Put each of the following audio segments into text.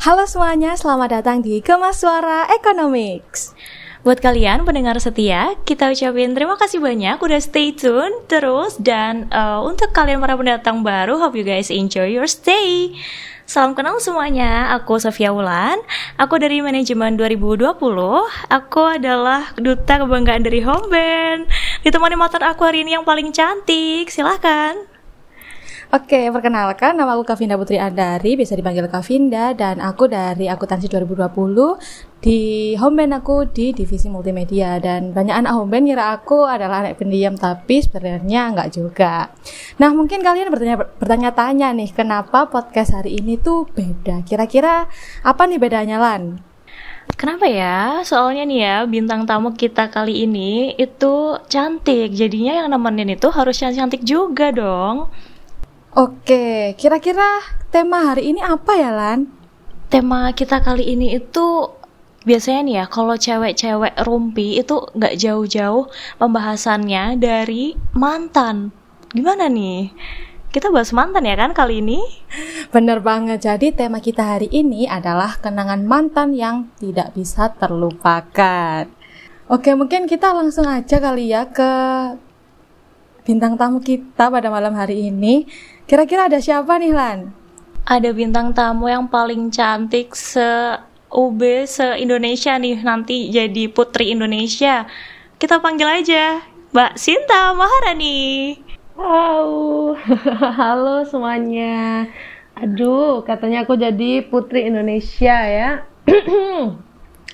Halo semuanya, selamat datang di Kemas Suara Economics. Buat kalian pendengar setia, kita ucapin terima kasih banyak udah stay tune terus dan uh, untuk kalian para pendatang baru, hope you guys enjoy your stay. Salam kenal semuanya, aku Sofia Wulan, aku dari manajemen 2020, aku adalah duta kebanggaan dari Home Band. Ditemani motor aku hari ini yang paling cantik, silahkan. Oke, perkenalkan nama aku Kavinda Putri Andari, bisa dipanggil Kavinda dan aku dari akuntansi 2020 di homeband aku di divisi multimedia dan banyak anak homeband ngira aku adalah anak pendiam tapi sebenarnya nggak juga. Nah, mungkin kalian bertanya bertanya-tanya nih, kenapa podcast hari ini tuh beda? Kira-kira apa nih bedanya Lan? Kenapa ya? Soalnya nih ya, bintang tamu kita kali ini itu cantik. Jadinya yang nemenin itu harus cantik juga dong. Oke, kira-kira tema hari ini apa ya, Lan? Tema kita kali ini itu biasanya nih ya, kalau cewek-cewek rumpi itu nggak jauh-jauh pembahasannya dari mantan. Gimana nih? Kita bahas mantan ya kan kali ini? Bener banget, jadi tema kita hari ini adalah kenangan mantan yang tidak bisa terlupakan. Oke, mungkin kita langsung aja kali ya ke bintang tamu kita pada malam hari ini. Kira-kira ada siapa nih Lan? Ada bintang tamu yang paling cantik se UB se Indonesia nih nanti jadi putri Indonesia. Kita panggil aja Mbak Sinta Maharani. Wow, halo semuanya. Aduh, katanya aku jadi putri Indonesia ya.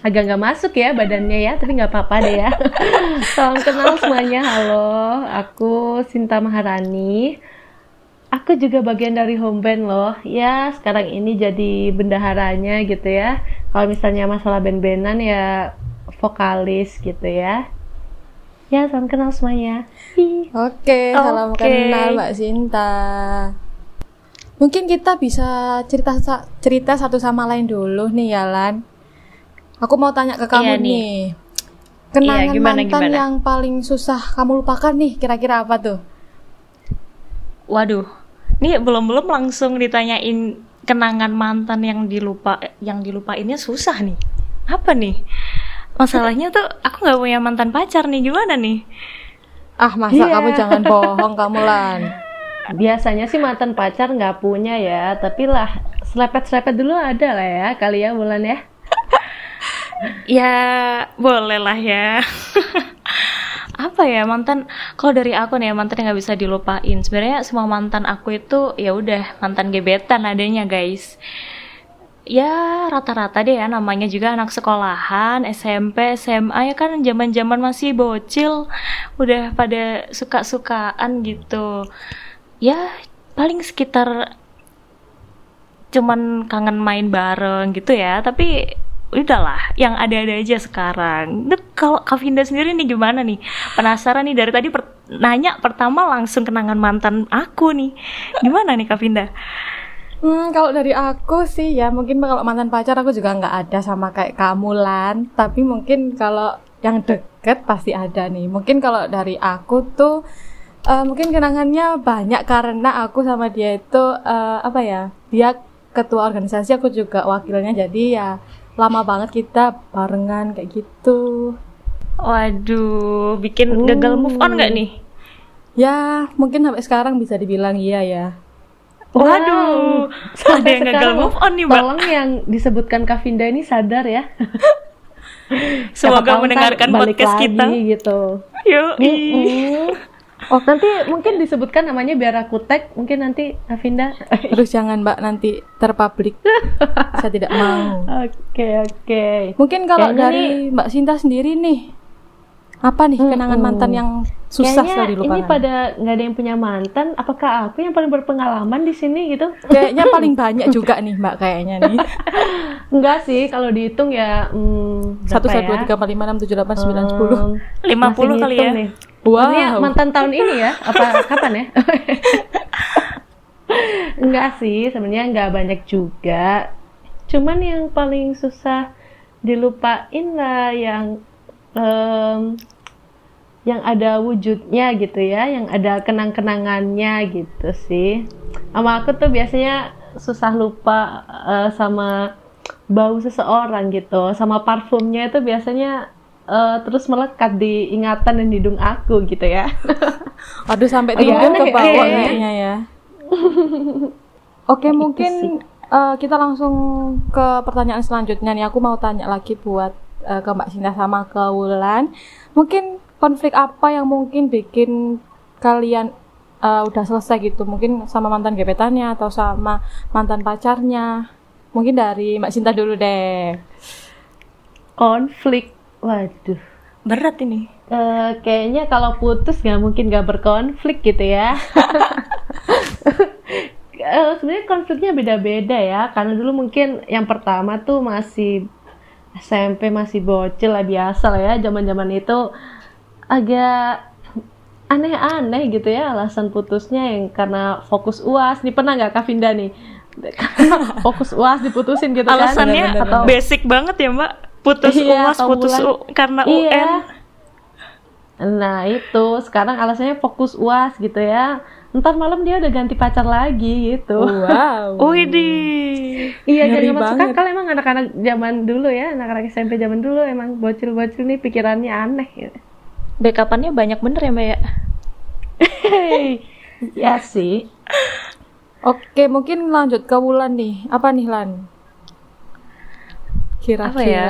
Agak nggak masuk ya badannya ya, tapi nggak apa-apa deh ya. Salam kenal semuanya, halo. Aku Sinta Maharani aku juga bagian dari home band loh. Ya sekarang ini jadi bendaharanya gitu ya. Kalau misalnya masalah band-bandan ya vokalis gitu ya. Ya salam kenal semuanya. Oke okay, salam okay. kenal mbak Sinta. Mungkin kita bisa cerita cerita satu sama lain dulu nih ya Lan aku mau tanya ke kamu iya, nih. nih. Kenangan iya, gimana, mantan gimana? yang paling susah kamu lupakan nih kira-kira apa tuh? Waduh, ini belum-belum langsung ditanyain kenangan mantan yang dilupa yang dilupainnya susah nih. Apa nih? Masalahnya tuh aku nggak punya mantan pacar nih, gimana nih? Ah, masa yeah. kamu jangan bohong kamu Lan. Biasanya sih mantan pacar nggak punya ya, tapi lah selepet-selepet dulu ada lah ya kali ya bulan ya. ya, boleh lah ya. Apa ya mantan kalau dari aku nih mantan yang nggak bisa dilupain. Sebenarnya semua mantan aku itu ya udah mantan gebetan adanya guys. Ya rata-rata deh ya namanya juga anak sekolahan SMP SMA ya kan zaman-zaman masih bocil udah pada suka-sukaan gitu. Ya paling sekitar cuman kangen main bareng gitu ya tapi udahlah yang ada-ada aja sekarang. Kalau Kavinda sendiri nih gimana nih? Penasaran nih dari tadi per nanya pertama langsung kenangan mantan aku nih. Gimana nih Kavinda? Hmm, kalau dari aku sih ya mungkin kalau mantan pacar aku juga nggak ada sama kayak kamu Lan. Tapi mungkin kalau yang deket pasti ada nih. Mungkin kalau dari aku tuh uh, mungkin kenangannya banyak karena aku sama dia itu uh, apa ya? Dia ketua organisasi aku juga wakilnya jadi ya lama banget kita barengan kayak gitu. Waduh, bikin uh. gagal move on nggak nih? Ya, mungkin sampai sekarang bisa dibilang iya ya. Waduh, wow. ada yang gagal move on nih, Mbak. Tolong yang disebutkan Kavinda ini sadar ya. Semoga mendengarkan podcast kita. gitu. Yuk. Mm -mm. Oh nanti mungkin disebutkan namanya biar aku tag mungkin nanti Avinda. Terus jangan Mbak nanti terpublik. Saya tidak mau. Oke okay, oke. Okay. Mungkin kalau dari Mbak Sinta sendiri nih apa nih kenangan hmm, mantan yang susah sekali dilupakan? Ini pada nggak ada yang punya mantan. Apakah aku yang paling berpengalaman di sini gitu? Kayaknya paling banyak juga nih Mbak kayaknya nih. Enggak sih kalau dihitung ya hmm, satu satu dua tiga empat lima enam tujuh delapan sembilan sepuluh lima puluh kali ya. Nih. Wow. Maksudnya mantan tahun ini ya? Apa kapan ya? enggak sih, sebenarnya enggak banyak juga. Cuman yang paling susah dilupain lah yang um, yang ada wujudnya gitu ya, yang ada kenang-kenangannya gitu sih. Sama aku tuh biasanya susah lupa uh, sama bau seseorang gitu sama parfumnya itu biasanya eh, terus melekat di ingatan dan hidung aku gitu ya. Aduh sampai Agak tidur aneh ke bawah ya. kayaknya ya. Oke, mungkin eh, kita langsung ke pertanyaan selanjutnya nih. Aku mau tanya lagi buat eh, ke Mbak Sinta sama ke Wulan. Mungkin konflik apa yang mungkin bikin kalian eh, udah selesai gitu? Mungkin sama mantan gebetannya atau sama mantan pacarnya? Mungkin dari Mbak Sinta dulu deh. Konflik, waduh. Berat ini. Eh, kayaknya kalau putus nggak mungkin nggak berkonflik gitu ya. Eh, Sebenarnya konfliknya beda-beda ya, karena dulu mungkin yang pertama tuh masih SMP masih bocil lah biasa lah ya, zaman-zaman itu agak aneh-aneh gitu ya alasan putusnya yang karena fokus uas. Nih pernah nggak Kavinda nih? fokus uas diputusin gitu kan? Alasannya Atau- basic banget ya mbak. Putus Iya, uas, putus U- karena Iya. UN. Nah itu sekarang alasannya fokus uas gitu ya. Ntar malam dia udah ganti pacar lagi gitu. Wow. Widih. Iya jangan masuk akal emang anak-anak zaman dulu ya, anak-anak SMP zaman dulu emang bocil-bocil nih pikirannya aneh gitu. Backupannya banyak bener ya mbak ya. Hei, ya sih. Oke, mungkin lanjut ke Wulan nih. Apa nih Lan? Kira-kira. Apa ya?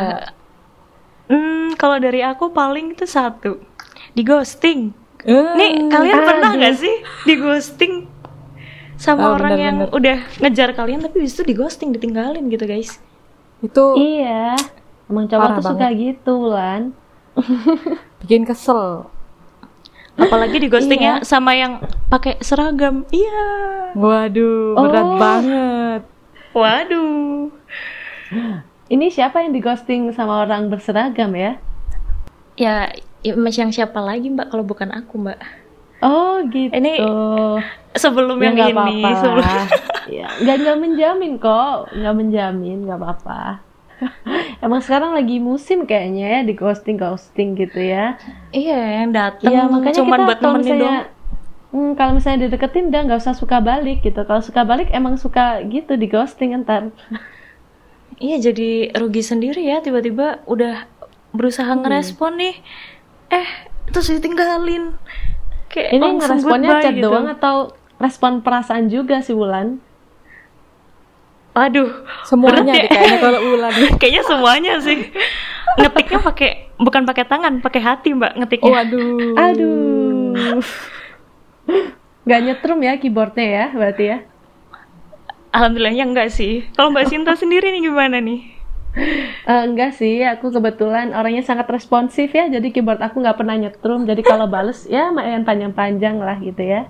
Hmm, kalau dari aku paling itu satu. Di ghosting. Eh, Nih, kalian pernah aduh. nggak sih di ghosting Oh, sama orang yang bener-bener. udah ngejar kalian tapi itu di ghosting, ditinggalin gitu guys. itu Iya. Emang cowok tuh suka gitu, Lan. bikin kesel. Apalagi di ghostingnya Iya. sama yang pakai seragam. Iya. Waduh, berat Oh. banget. Waduh. Ini siapa yang di ghosting sama orang berseragam ya? Ya, ya yang siapa lagi mbak kalau bukan aku mbak. Oh gitu. Ini Sebelum ya yang nggak ini, apa-apa. sebelum ya, nggak nggak menjamin kok, nggak menjamin, nggak apa-apa. Emang sekarang lagi musim kayaknya ya di ghosting ghosting gitu ya. Iya, yang datang Iya makanya cuman kita buat kalau misalnya, hmm, kalau misalnya dideketin udah nggak usah suka balik gitu. Kalau suka balik emang suka gitu di ghosting ntar. Iya, jadi rugi sendiri ya tiba-tiba udah berusaha Hmm. ngerespon nih. Eh, terus ditinggalin. Kayak Ini ngeresponnya chat gitu. doang atau respon perasaan juga sih Wulan? Waduh, Semuanya ya. kayaknya kalau Wulan. Kayaknya semuanya sih. Ngetiknya pakai bukan pakai tangan, pakai hati, Mbak, ngetiknya. Waduh. Aduh. Gak nyetrum ya keyboardnya ya berarti ya? Alhamdulillahnya enggak sih. Kalau Mbak Sinta sendiri nih gimana nih? Eh, enggak sih, aku kebetulan orangnya sangat responsif ya, jadi keyboard aku nggak pernah nyetrum, jadi kalau bales ya lumayan panjang-panjang lah gitu ya.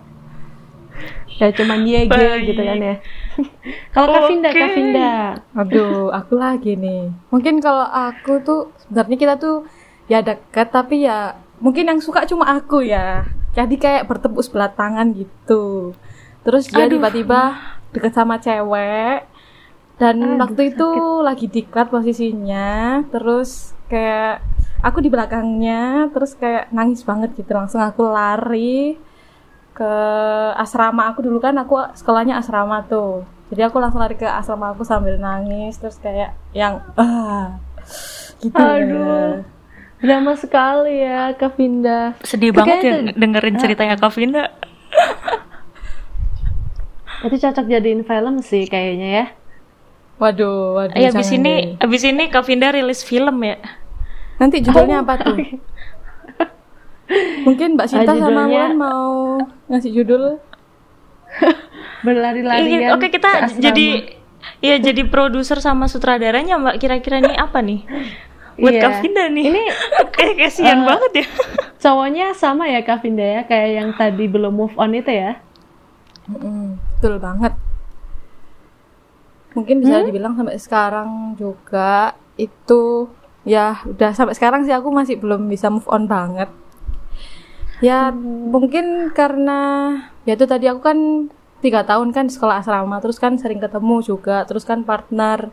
Ya cuman YG Baik. gitu kan ya. kalau Kavinda, Oke. Kavinda. Aduh, aku lagi nih. Mungkin kalau aku tuh sebenarnya kita tuh ya dekat tapi ya mungkin yang suka cuma aku ya. Jadi kayak bertepuk sebelah tangan gitu. Terus dia tiba-tiba deket sama cewek dan Aduh, waktu itu lagi diklat posisinya. Terus kayak aku di belakangnya terus kayak nangis banget gitu. Langsung aku lari ke asrama aku dulu kan aku sekolahnya asrama tuh jadi aku langsung lari ke asrama aku sambil nangis terus kayak yang ah gitu Aduh. Drama sekali ya Kavinda. Sedih Itu banget ya dengerin ceritanya Kak Vinda. Itu cocok jadiin film sih kayaknya ya. waduh waduh Ya abis ini deh. abis ini Kak Vinda rilis film ya. nanti judulnya apa tuh mungkin mbak Sinta Ah, sama Wan mau ngasih judul Berlari-larian. Iya, Oke kita ke asrama. jadi ya jadi produser sama sutradaranya Mbak. Kira-kira nih apa nih? Buat Iya. Kak Vinda nih. Ini kayak kasihan eh, banget ya. cowoknya sama ya Kavinda ya, kayak yang tadi belum move on itu ya. Mm-mm, betul banget. Mungkin bisa dibilang sampai sekarang juga itu ya udah sampai sekarang sih aku masih belum bisa move on banget. Ya mungkin karena ya itu tadi aku kan tiga tahun kan di sekolah asrama terus kan sering ketemu juga terus kan partner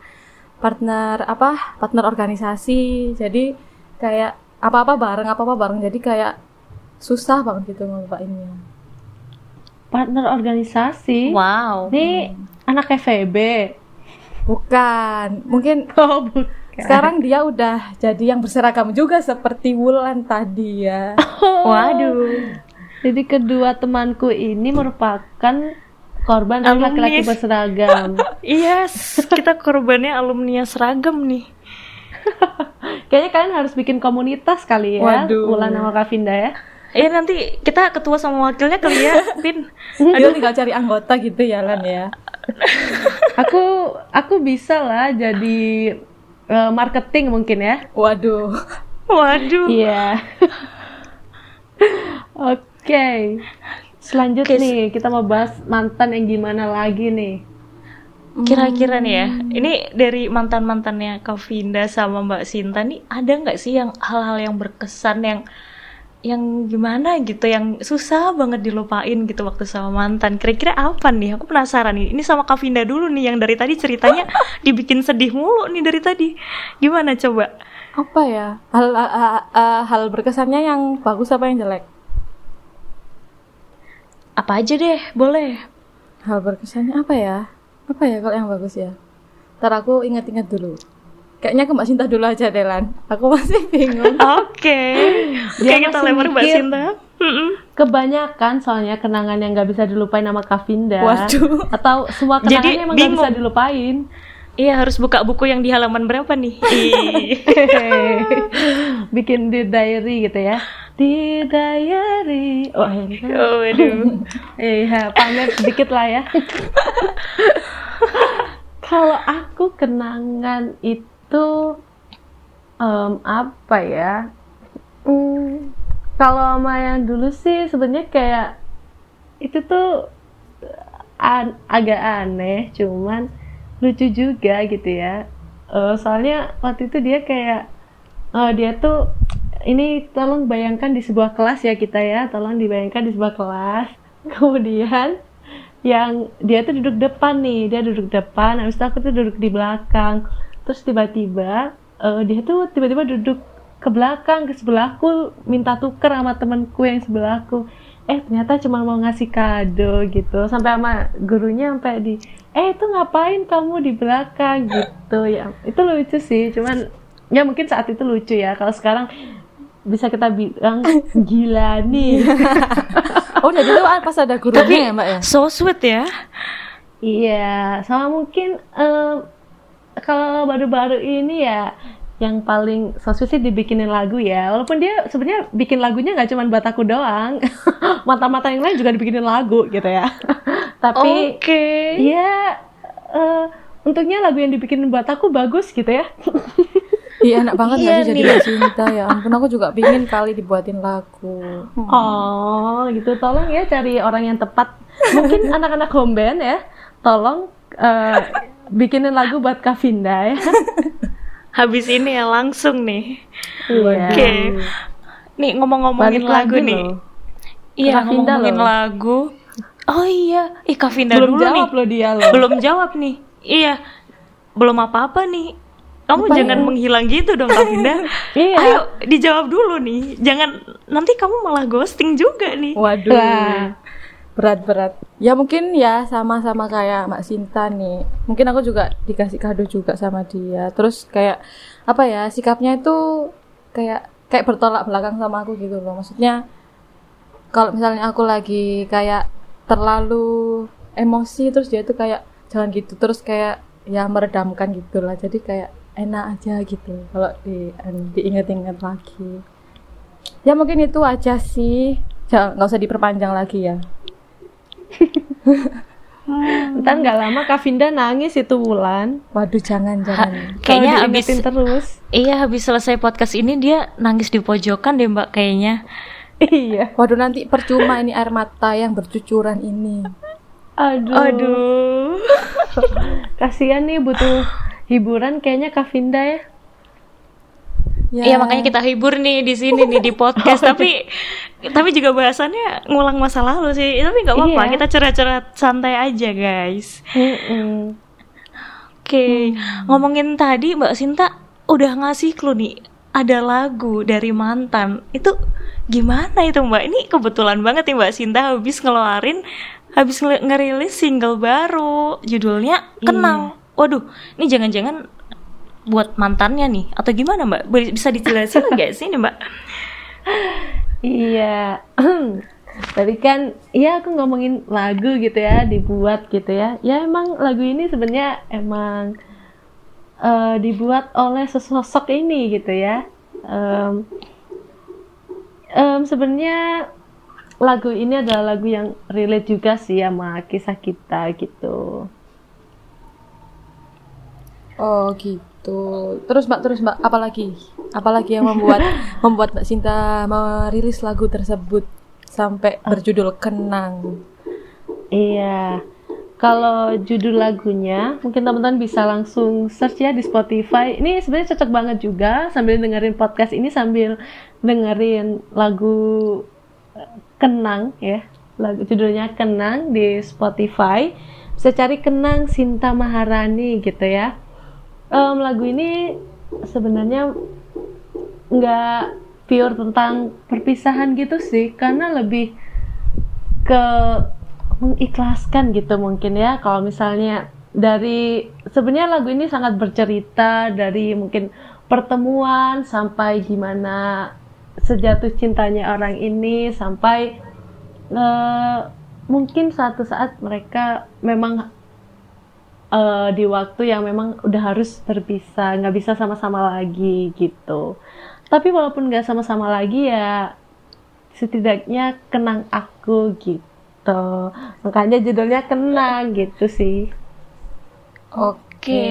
partner apa partner organisasi. Jadi kayak apa apa bareng apa apa bareng. Jadi kayak susah banget gitu ngelupainnya Partner organisasi. Wow. Ini anak FEB. Bukan, mungkin Oh, bukan. sekarang dia udah jadi yang berseragam juga seperti Wulan tadi ya. Waduh. Jadi kedua temanku ini merupakan korban dari laki-laki berseragam. Yes, kita korbannya alumni seragam nih. Kayaknya kalian harus bikin komunitas kali ya. Waduh. Wulan sama Kavinda ya. Eh nanti kita ketua sama wakilnya kali ya, Pin. Dia tinggal cari anggota gitu ya Lan ya. Aku aku bisa lah jadi eh, marketing mungkin ya. Waduh. Waduh. Iya. Oke. Selanjutnya Oke, nih kita mau bahas mantan yang gimana lagi nih. Kira-kira nih ya, ini dari mantan-mantannya Kak Vinda sama Mbak Sinta nih ada nggak sih yang hal-hal yang berkesan yang yang gimana gitu, yang susah banget dilupain gitu waktu sama mantan. Kira-kira apa nih? Aku penasaran nih. Ini sama Kak Vinda dulu nih yang dari tadi ceritanya dibikin sedih mulu nih dari tadi. Gimana coba? Apa ya? Hal a- a- a- hal berkesannya yang bagus apa yang jelek? Apa aja deh, boleh. Hal berkesannya apa ya? Apa ya kalau yang bagus ya? Ntar aku ingat-ingat dulu. Kayaknya ke Mbak Sinta dulu aja deh Lan. Aku masih bingung. Oke. Oke, Dia kita lempar Mbak. Sinta. Kebanyakan soalnya kenangan yang nggak bisa dilupain sama Kavinda. Waduh. Atau semua Jadi, kenangan emang nggak bisa bingung. dilupain. Iya, harus buka buku yang di halaman berapa nih? Ih. Bikin di diary gitu ya. Di diary. Oh, ini. Oh, waduh. Iya, pamer sedikit lah ya. Kalau aku kenangan itu em, apa ya? Hmm, kalau sama yang dulu sih sebenarnya kayak itu tuh an- agak aneh, cuman lucu juga gitu ya. Eh, soalnya waktu itu dia kayak eh, dia tuh ini tolong bayangkan di sebuah kelas ya kita ya, tolong dibayangkan di sebuah kelas. Kemudian yang dia tuh duduk depan nih, dia duduk depan, habis itu aku tuh duduk di belakang. Terus tiba-tiba eh, dia tuh tiba-tiba duduk ke belakang ke sebelahku minta tuker sama temanku yang sebelahku eh ternyata cuma mau ngasih kado gitu. Sampai sama gurunya sampai di eh itu ngapain kamu di belakang? gitu. Ya itu lucu sih. Cuman ya mungkin saat itu lucu ya. Kalau sekarang bisa kita bilang gila nih. Oh, jadi itu pas ada gurunya ya Mbak ya? So sweet ya. Iya, sama mungkin eh, kalau baru-baru ini ya yang paling sosmed sih dibikinin lagu ya. Walaupun dia sebenarnya bikin lagunya nggak cuma buat aku doang, mata-mata yang lain juga dibikinin lagu gitu ya. Tapi Oke. ya eh, untungnya lagu yang dibikinin buat aku bagus gitu ya. Iya enak banget Iya jadi nih. Sinta ya ampun aku juga pingin kali dibuatin lagu. Hmm. Oh, gitu. Tolong ya cari orang yang tepat. Mungkin anak-anak home band ya. Tolong eh, bikinin lagu buat Kavinda ya. Habis ini ya langsung nih. Iya. Oke. Nih ngomong-ngomongin lagu lagi nih. Iya, Kak Vinda ngomongin loh. lagu. Oh iya, ih Kak Vinda Belum dulu jawab nih. loh dia loh. Belum jawab nih. Iya. Belum apa-apa nih. Kamu Apa jangan ya? menghilang gitu dong Kak Vinda. Iya. Ayo dijawab dulu nih. Jangan nanti kamu malah ghosting juga nih. Waduh. Lah. Berat-berat. Ya mungkin ya sama-sama kayak Mbak Sinta nih. Mungkin aku juga dikasih kado juga sama dia. Terus kayak apa ya sikapnya itu kayak kayak bertolak belakang sama aku gitu loh. Maksudnya kalau misalnya aku lagi kayak terlalu emosi terus dia tuh kayak jangan gitu terus kayak ya meredamkan gitu lah. Jadi kayak enak aja gitu kalau di diinget-inget lagi. Ya mungkin itu aja sih. Jangan nggak usah diperpanjang lagi ya. Ntar nggak lama Kavinda nangis itu Wulan. Waduh jangan jangan. Kayaknya Kalau habis terus. Iya, habis selesai podcast ini dia nangis di pojokan deh, Mbak kayaknya. iya. Waduh nanti percuma ini air mata yang bercucuran ini. Aduh. Aduh. Kasihan nih butuh hiburan kayaknya Kavinda ya. Ya. Iya, makanya kita hibur nih di sini nih di podcast, tapi tapi juga bahasannya ngulang masa lalu sih. Tapi nggak apa-apa, Iya. kita cerah-cerah santai aja, guys. Mm-mm. Oke, ngomongin tadi Mbak Sinta udah ngasih clue nih ada lagu dari mantan. Itu gimana itu Mbak? Ini kebetulan banget nih Mbak Sinta habis ngeluarin habis ngerilis single baru judulnya Kenang. waduh ini jangan-jangan buat mantannya nih atau gimana mbak bisa dijelasin nggak sih ini mbak Iya. Tadi kan, iya aku ngomongin lagu gitu ya, dibuat gitu ya. Ya emang lagu ini sebenarnya emang eh, dibuat oleh sesosok ini gitu ya. Em, em, sebenarnya lagu ini adalah lagu yang relate juga sih sama kisah kita gitu. Oh gitu. Terus Mbak, terus Mbak, apalagi? Apalagi yang membuat membuat Mbak Sinta merilis lagu tersebut sampai berjudul Kenang? Iya. Kalau judul lagunya, mungkin teman-teman bisa langsung search ya di Spotify. Ini sebenarnya cocok banget juga sambil dengerin podcast ini sambil dengerin lagu eh, Kenang ya. Lagu judulnya Kenang di Spotify. Bisa cari Kenang Sinta Maharani gitu ya. Em, lagu ini sebenarnya nggak pure tentang perpisahan gitu sih, karena lebih ke mengikhlaskan gitu mungkin ya. Kalau misalnya dari sebenarnya lagu ini sangat bercerita dari mungkin pertemuan sampai gimana sejatuh cintanya orang ini sampai eh, mungkin suatu saat mereka memang eh, di waktu yang memang udah harus berpisah nggak bisa sama-sama lagi gitu. Tapi walaupun nggak sama-sama lagi ya setidaknya kenang aku gitu. Makanya judulnya kenang gitu sih. Oke.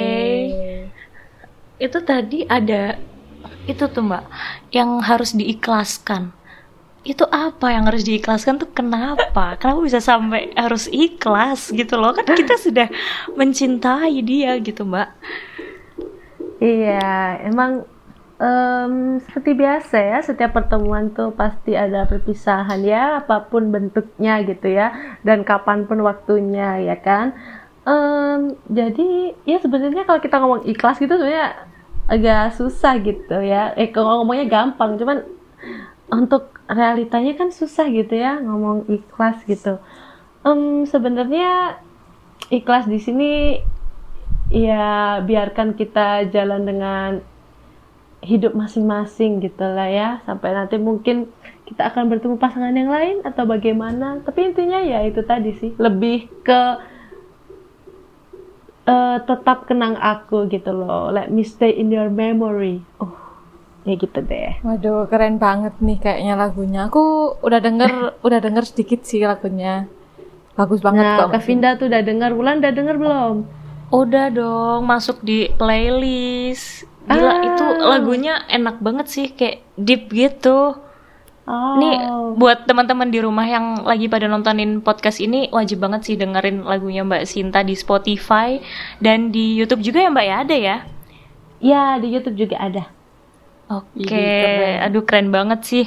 Itu tadi ada itu tuh mbak yang harus diikhlaskan itu apa yang harus diikhlaskan tuh kenapa? Kenapa bisa sampai harus ikhlas? Gitu loh. Kan kita sudah mencintai dia gitu mbak. Iya emang em, seperti biasa ya setiap pertemuan tuh pasti ada perpisahan ya apa pun bentuknya gitu ya dan kapan pun waktunya ya kan? Em, jadi ya sebenarnya kalau kita ngomong ikhlas gitu sebenarnya agak susah gitu ya. Eh kalau ngomongnya gampang cuman untuk realitanya kan susah gitu ya ngomong ikhlas gitu. Em, sebenarnya ikhlas di sini ya biarkan kita jalan dengan hidup masing-masing gitu lah ya. Sampai nanti mungkin kita akan bertemu pasangan yang lain atau bagaimana. Tapi intinya ya itu tadi sih lebih ke eh, tetap kenang aku gitu loh. Let me stay in your memory. Oh ya gitu deh Waduh, keren banget nih kayaknya lagunya. Aku udah denger, udah denger sedikit sih lagunya. Bagus banget nah kok. Kak Vinda tuh udah dengar Wulan udah dengar belum udah dong masuk di playlist gila Ah. itu lagunya enak banget sih kayak deep gitu oh Nih buat teman-teman di rumah yang lagi pada nontonin podcast ini wajib banget sih dengerin lagunya Mbak Sinta di Spotify dan di YouTube juga ya Mbak ya ada ya. ya di YouTube juga ada Oke, keren. aduh keren banget sih.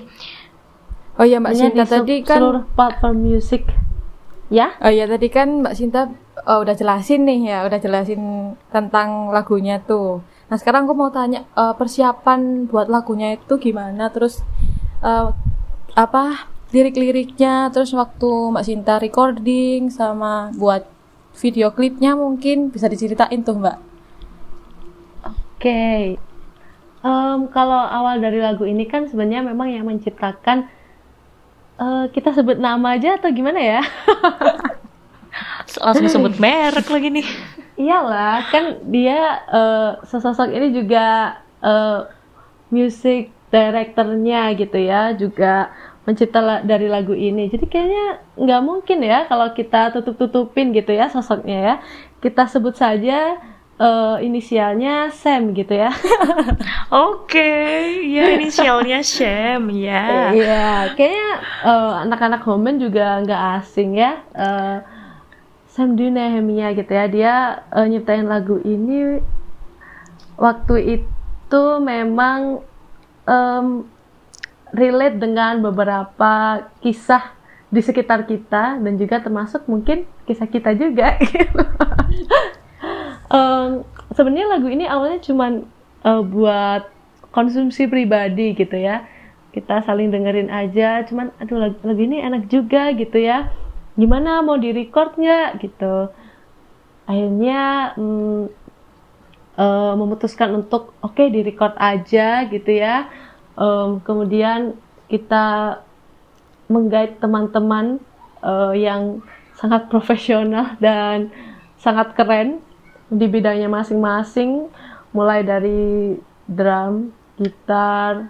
Oh iya Mbak Sinta tadi kan seluruh platform music ya Oh iya tadi kan Mbak Sinta oh, udah jelasin nih ya, udah jelasin tentang lagunya tuh. Nah sekarang aku mau tanya eh, persiapan buat lagunya itu gimana? Terus eh, apa lirik-liriknya? Terus waktu Mbak Sinta recording sama buat video klipnya mungkin bisa diceritain tuh Mbak. Oke, Em, kalau awal dari lagu ini kan sebenarnya memang yang menciptakan eh, kita sebut nama aja atau gimana ya? Langsung sebut merek lagi nih. Iyalah, kan dia eh, sesosok ini juga eh, music directornya gitu ya, juga mencipta la- dari lagu ini. Jadi kayaknya nggak mungkin ya kalau kita tutup-tutupin gitu ya sosoknya ya. Kita sebut saja eh, inisialnya Sam gitu ya. Oke, ya inisialnya Shem ya. Iya, kayaknya eh, anak-anak Homen juga nggak asing ya. Eh, Sam Nehemia gitu ya, dia eh, nyiptain lagu ini waktu itu memang em, relate dengan beberapa kisah di sekitar kita dan juga termasuk mungkin kisah kita juga. Em, Sebenarnya lagu ini awalnya cuman eh, buat konsumsi pribadi gitu ya. Kita saling dengerin aja cuman aduh lagu, lagu ini enak juga gitu ya. Gimana mau di record nggak? gitu. Akhirnya mm, uh, memutuskan untuk oke okay, di record aja gitu ya. Um, kemudian kita menggait teman-teman uh, yang sangat profesional dan sangat keren di bidangnya masing-masing mulai dari drum, gitar,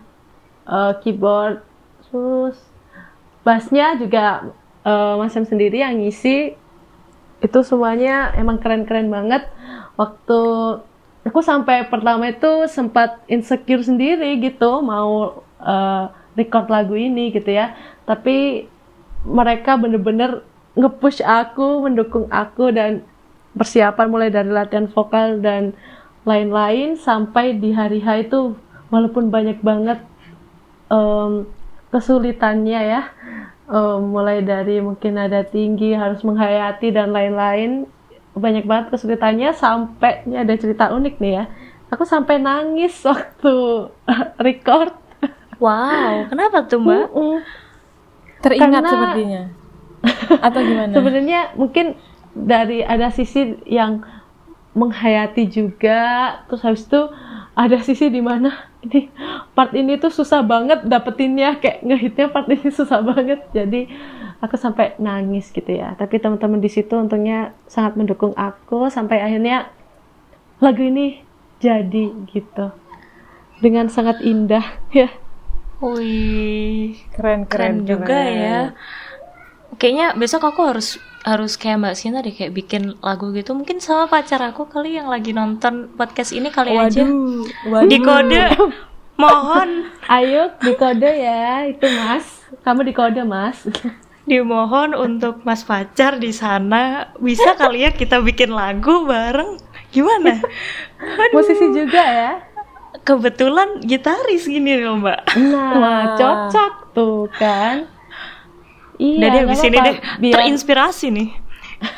uh, keyboard, terus bassnya juga uh, Mas sendiri yang ngisi. Itu semuanya emang keren-keren banget. Waktu aku sampai pertama itu sempat insecure sendiri gitu mau uh, record lagu ini gitu ya. Tapi mereka bener-bener nge-push aku mendukung aku dan persiapan mulai dari latihan vokal dan lain-lain sampai di hari H itu walaupun banyak banget um, kesulitannya ya um, mulai dari mungkin ada tinggi harus menghayati dan lain-lain banyak banget kesulitannya sampai ini ada cerita unik nih ya aku sampai nangis waktu record. Wow kenapa tuh mbak? Uh -uh. teringat Karena, sepertinya. Atau gimana? sebenarnya mungkin dari ada sisi yang menghayati juga terus habis itu ada sisi di mana ini part ini tuh susah banget dapetinnya kayak ngehitnya part ini susah banget jadi aku sampai nangis gitu ya tapi teman-teman di situ untungnya sangat mendukung aku sampai akhirnya lagu ini jadi gitu dengan sangat indah ya Wih, keren keren, keren juga keren. ya. Kayaknya besok aku harus harus kayak Mbak Sinta deh kayak bikin lagu gitu. Mungkin sama pacar aku kali yang lagi nonton podcast ini kali waduh, aja. Waduh. di kode mohon. Ayo di kode ya. Itu mas. Kamu di kode mas. Dimohon untuk mas pacar di sana. Bisa kali ya kita bikin lagu bareng? Gimana? Aduh. musisi juga ya? Kebetulan gitaris gini loh mbak. Nah cocok tuh kan Iya. Dari habis ini deh biar, terinspirasi nih.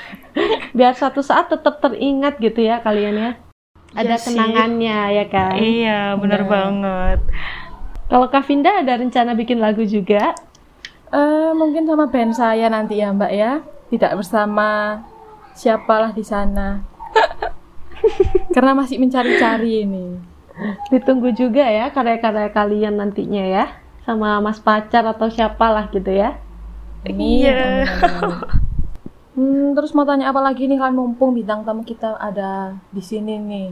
biar suatu saat tetap teringat gitu ya kalian ya. Ada ya kenangannya ya kan. Iya, benar nah. banget. Kalau Kavinda ada rencana bikin lagu juga? Uh, mungkin sama band saya nanti ya Mbak ya. Tidak bersama siapalah di sana. Karena masih mencari-cari ini. Ditunggu juga ya karya-karya kalian nantinya ya. Sama mas pacar atau siapalah gitu ya. Iya. hmm, terus mau tanya apa lagi nih kan mumpung bintang tamu kita ada di sini nih.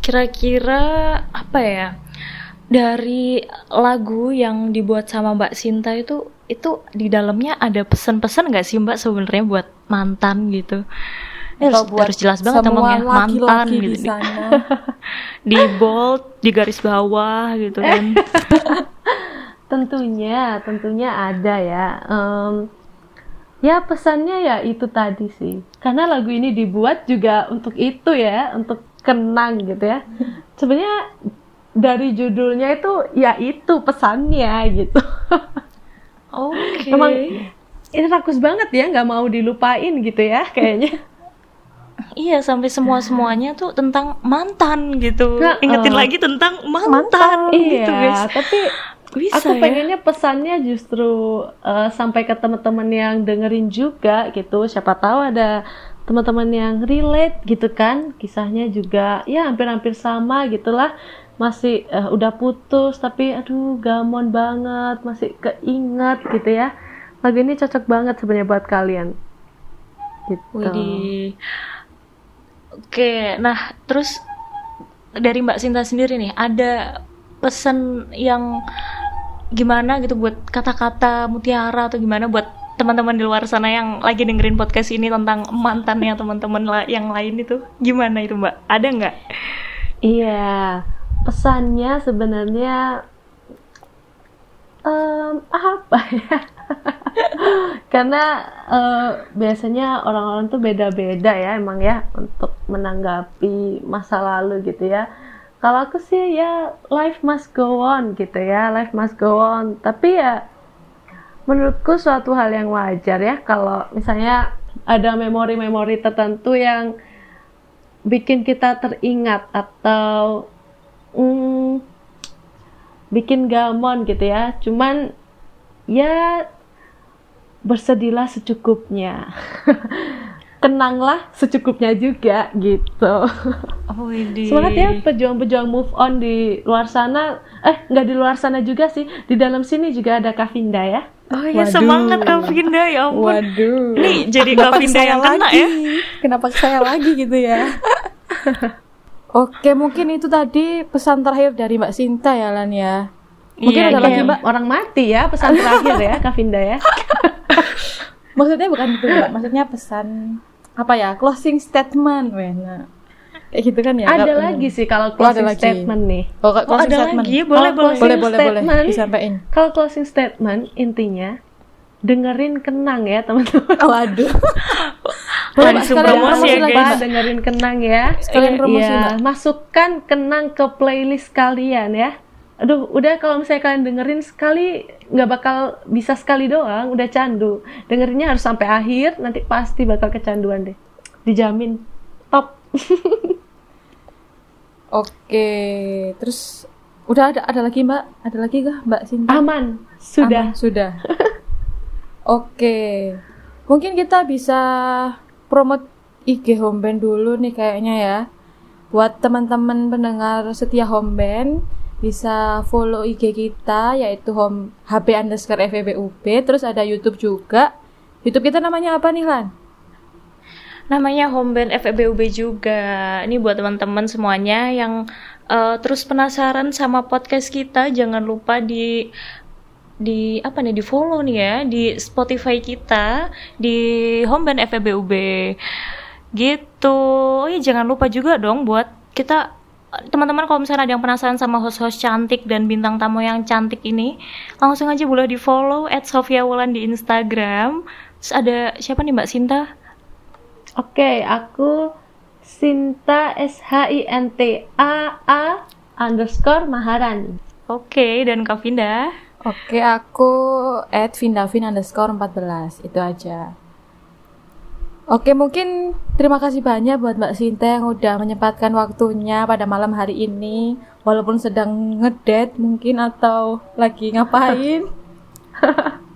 Kira-kira apa ya? Dari lagu yang dibuat sama Mbak Sinta itu itu di dalamnya ada pesan-pesan nggak sih Mbak sebenarnya buat mantan gitu? Ya, harus, buat harus jelas banget ngomongnya mantan gitu. Di, di bold, di garis bawah gitu kan. Tentunya, tentunya ada ya. Um, ya pesannya ya itu tadi sih. Karena lagu ini dibuat juga untuk itu ya, untuk kenang gitu ya. Sebenarnya dari judulnya itu ya itu pesannya gitu. Oke. Okay. Emang ini rakus banget ya, nggak mau dilupain gitu ya kayaknya. Iya sampai semua semuanya tuh tentang mantan gitu. Nah, Ingetin uh, lagi tentang mantan, mantan gitu iya, guys. Tapi bisa, aku ya? pengennya pesannya justru uh, sampai ke teman-teman yang dengerin juga gitu. Siapa tahu ada teman-teman yang relate gitu kan. Kisahnya juga ya hampir-hampir sama gitulah. Masih uh, udah putus tapi aduh gamon banget. Masih keinget gitu ya. Lagu ini cocok banget sebenarnya buat kalian. Gitu. Widih. oke nah terus dari Mbak Sinta sendiri nih ada pesan yang gimana gitu buat kata-kata mutiara atau gimana buat teman-teman di luar sana yang lagi dengerin podcast ini tentang mantannya teman-teman yang lain itu gimana itu mbak? Ada nggak? Iya pesannya sebenarnya um, apa ya? Karena uh, biasanya orang-orang tuh beda-beda ya emang ya untuk menanggapi masa lalu gitu ya kalau aku sih ya life must go on gitu ya life must go on. Tapi ya menurutku suatu hal yang wajar ya kalau misalnya ada memori-memori tertentu yang bikin kita teringat atau mm, bikin gamon gitu ya. Cuman ya bersedihlah secukupnya kenanglah secukupnya juga gitu. Oh, ini. Semangat ya pejuang-pejuang move on di luar sana. Eh, nggak di luar sana juga sih. Di dalam sini juga ada Kavinda ya. Oh ya Waduh. semangat Kavinda ya ampun. Waduh. Nih jadi Kenapa Kavinda yang kena lagi? ya. Kenapa saya lagi gitu ya? Oke, mungkin itu tadi pesan terakhir dari Mbak Sinta ya Lan ya. Mungkin Iya, ada iya. lagi Mbak. Orang mati ya pesan terakhir ya Kavinda ya. Maksudnya bukan itu Mbak, maksudnya pesan apa ya? Closing statement, Wena. Kayak gitu kan ya? ada Nggak- lagi sih kalau closing lagi. statement nih. Oh, Oh closing ada statement. lagi, boleh Kalau boleh. Boleh, boleh, boleh. statement, Disampaikan. Kalau closing statement intinya dengerin kenang ya teman-teman. Waduh. Langsung Mbak, sekalian promosi ya, lagi, Mbak. dengerin kenang ya. Sekalian promosi, Mbak. masukkan kenang ke playlist kalian ya. Aduh, udah kalau misalnya kalian dengerin sekali nggak bakal bisa sekali doang, udah candu. Dengerinnya harus sampai akhir, nanti pasti bakal kecanduan deh. Dijamin. Top. Oke, terus udah ada ada lagi Mbak? Ada lagi kah Mbak Sinta? Aman. Sudah. Aman, sudah. Oke. Mungkin kita bisa promote IG Homeband dulu nih kayaknya ya. Buat teman-teman pendengar setia Homeband bisa follow IG kita yaitu home HP underscore FEBUB terus ada YouTube juga. YouTube kita namanya apa nih Lan? Namanya Homeband FEBUB juga. Ini buat teman-teman semuanya yang eh, terus penasaran sama podcast kita, jangan lupa di di apa nih di follow nih ya di Spotify kita di Homeband FEBUB gitu. Oh iya jangan lupa juga dong buat kita teman-teman kalau misalnya ada yang penasaran sama host-host cantik dan bintang tamu yang cantik ini langsung aja boleh di follow at Sofia Wulan di Instagram terus ada siapa nih Mbak Sinta Oke, aku Sinta S H I N T A A underscore Maharan. Oke, dan Kavinda. Oke, aku at Vindavin underscore 14. Itu aja. Oke, mungkin terima kasih banyak buat Mbak Sinta yang udah menyempatkan waktunya pada malam hari ini. Walaupun sedang ngedate mungkin atau lagi ngapain.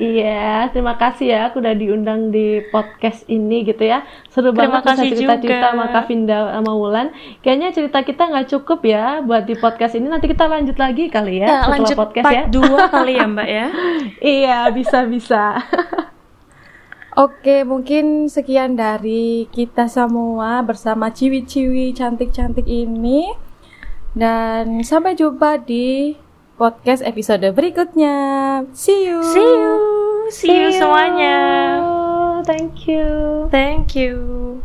Iya, terima kasih ya aku udah diundang di podcast ini gitu ya. Seru Terima banget bisa kasih cerita-cerita sama Kavinda sama Wulan. Kayaknya cerita kita nggak cukup ya buat di podcast ini. Nanti kita lanjut lagi kali ya, Ya, setelah lanjut podcast part ya. 2 kali ya, Mbak ya. iya, bisa-bisa. Oke, mungkin sekian dari kita semua bersama ciwi-ciwi cantik-cantik ini. Dan sampai jumpa di podcast episode berikutnya. See you. See you. See you semuanya. Thank you. Thank you.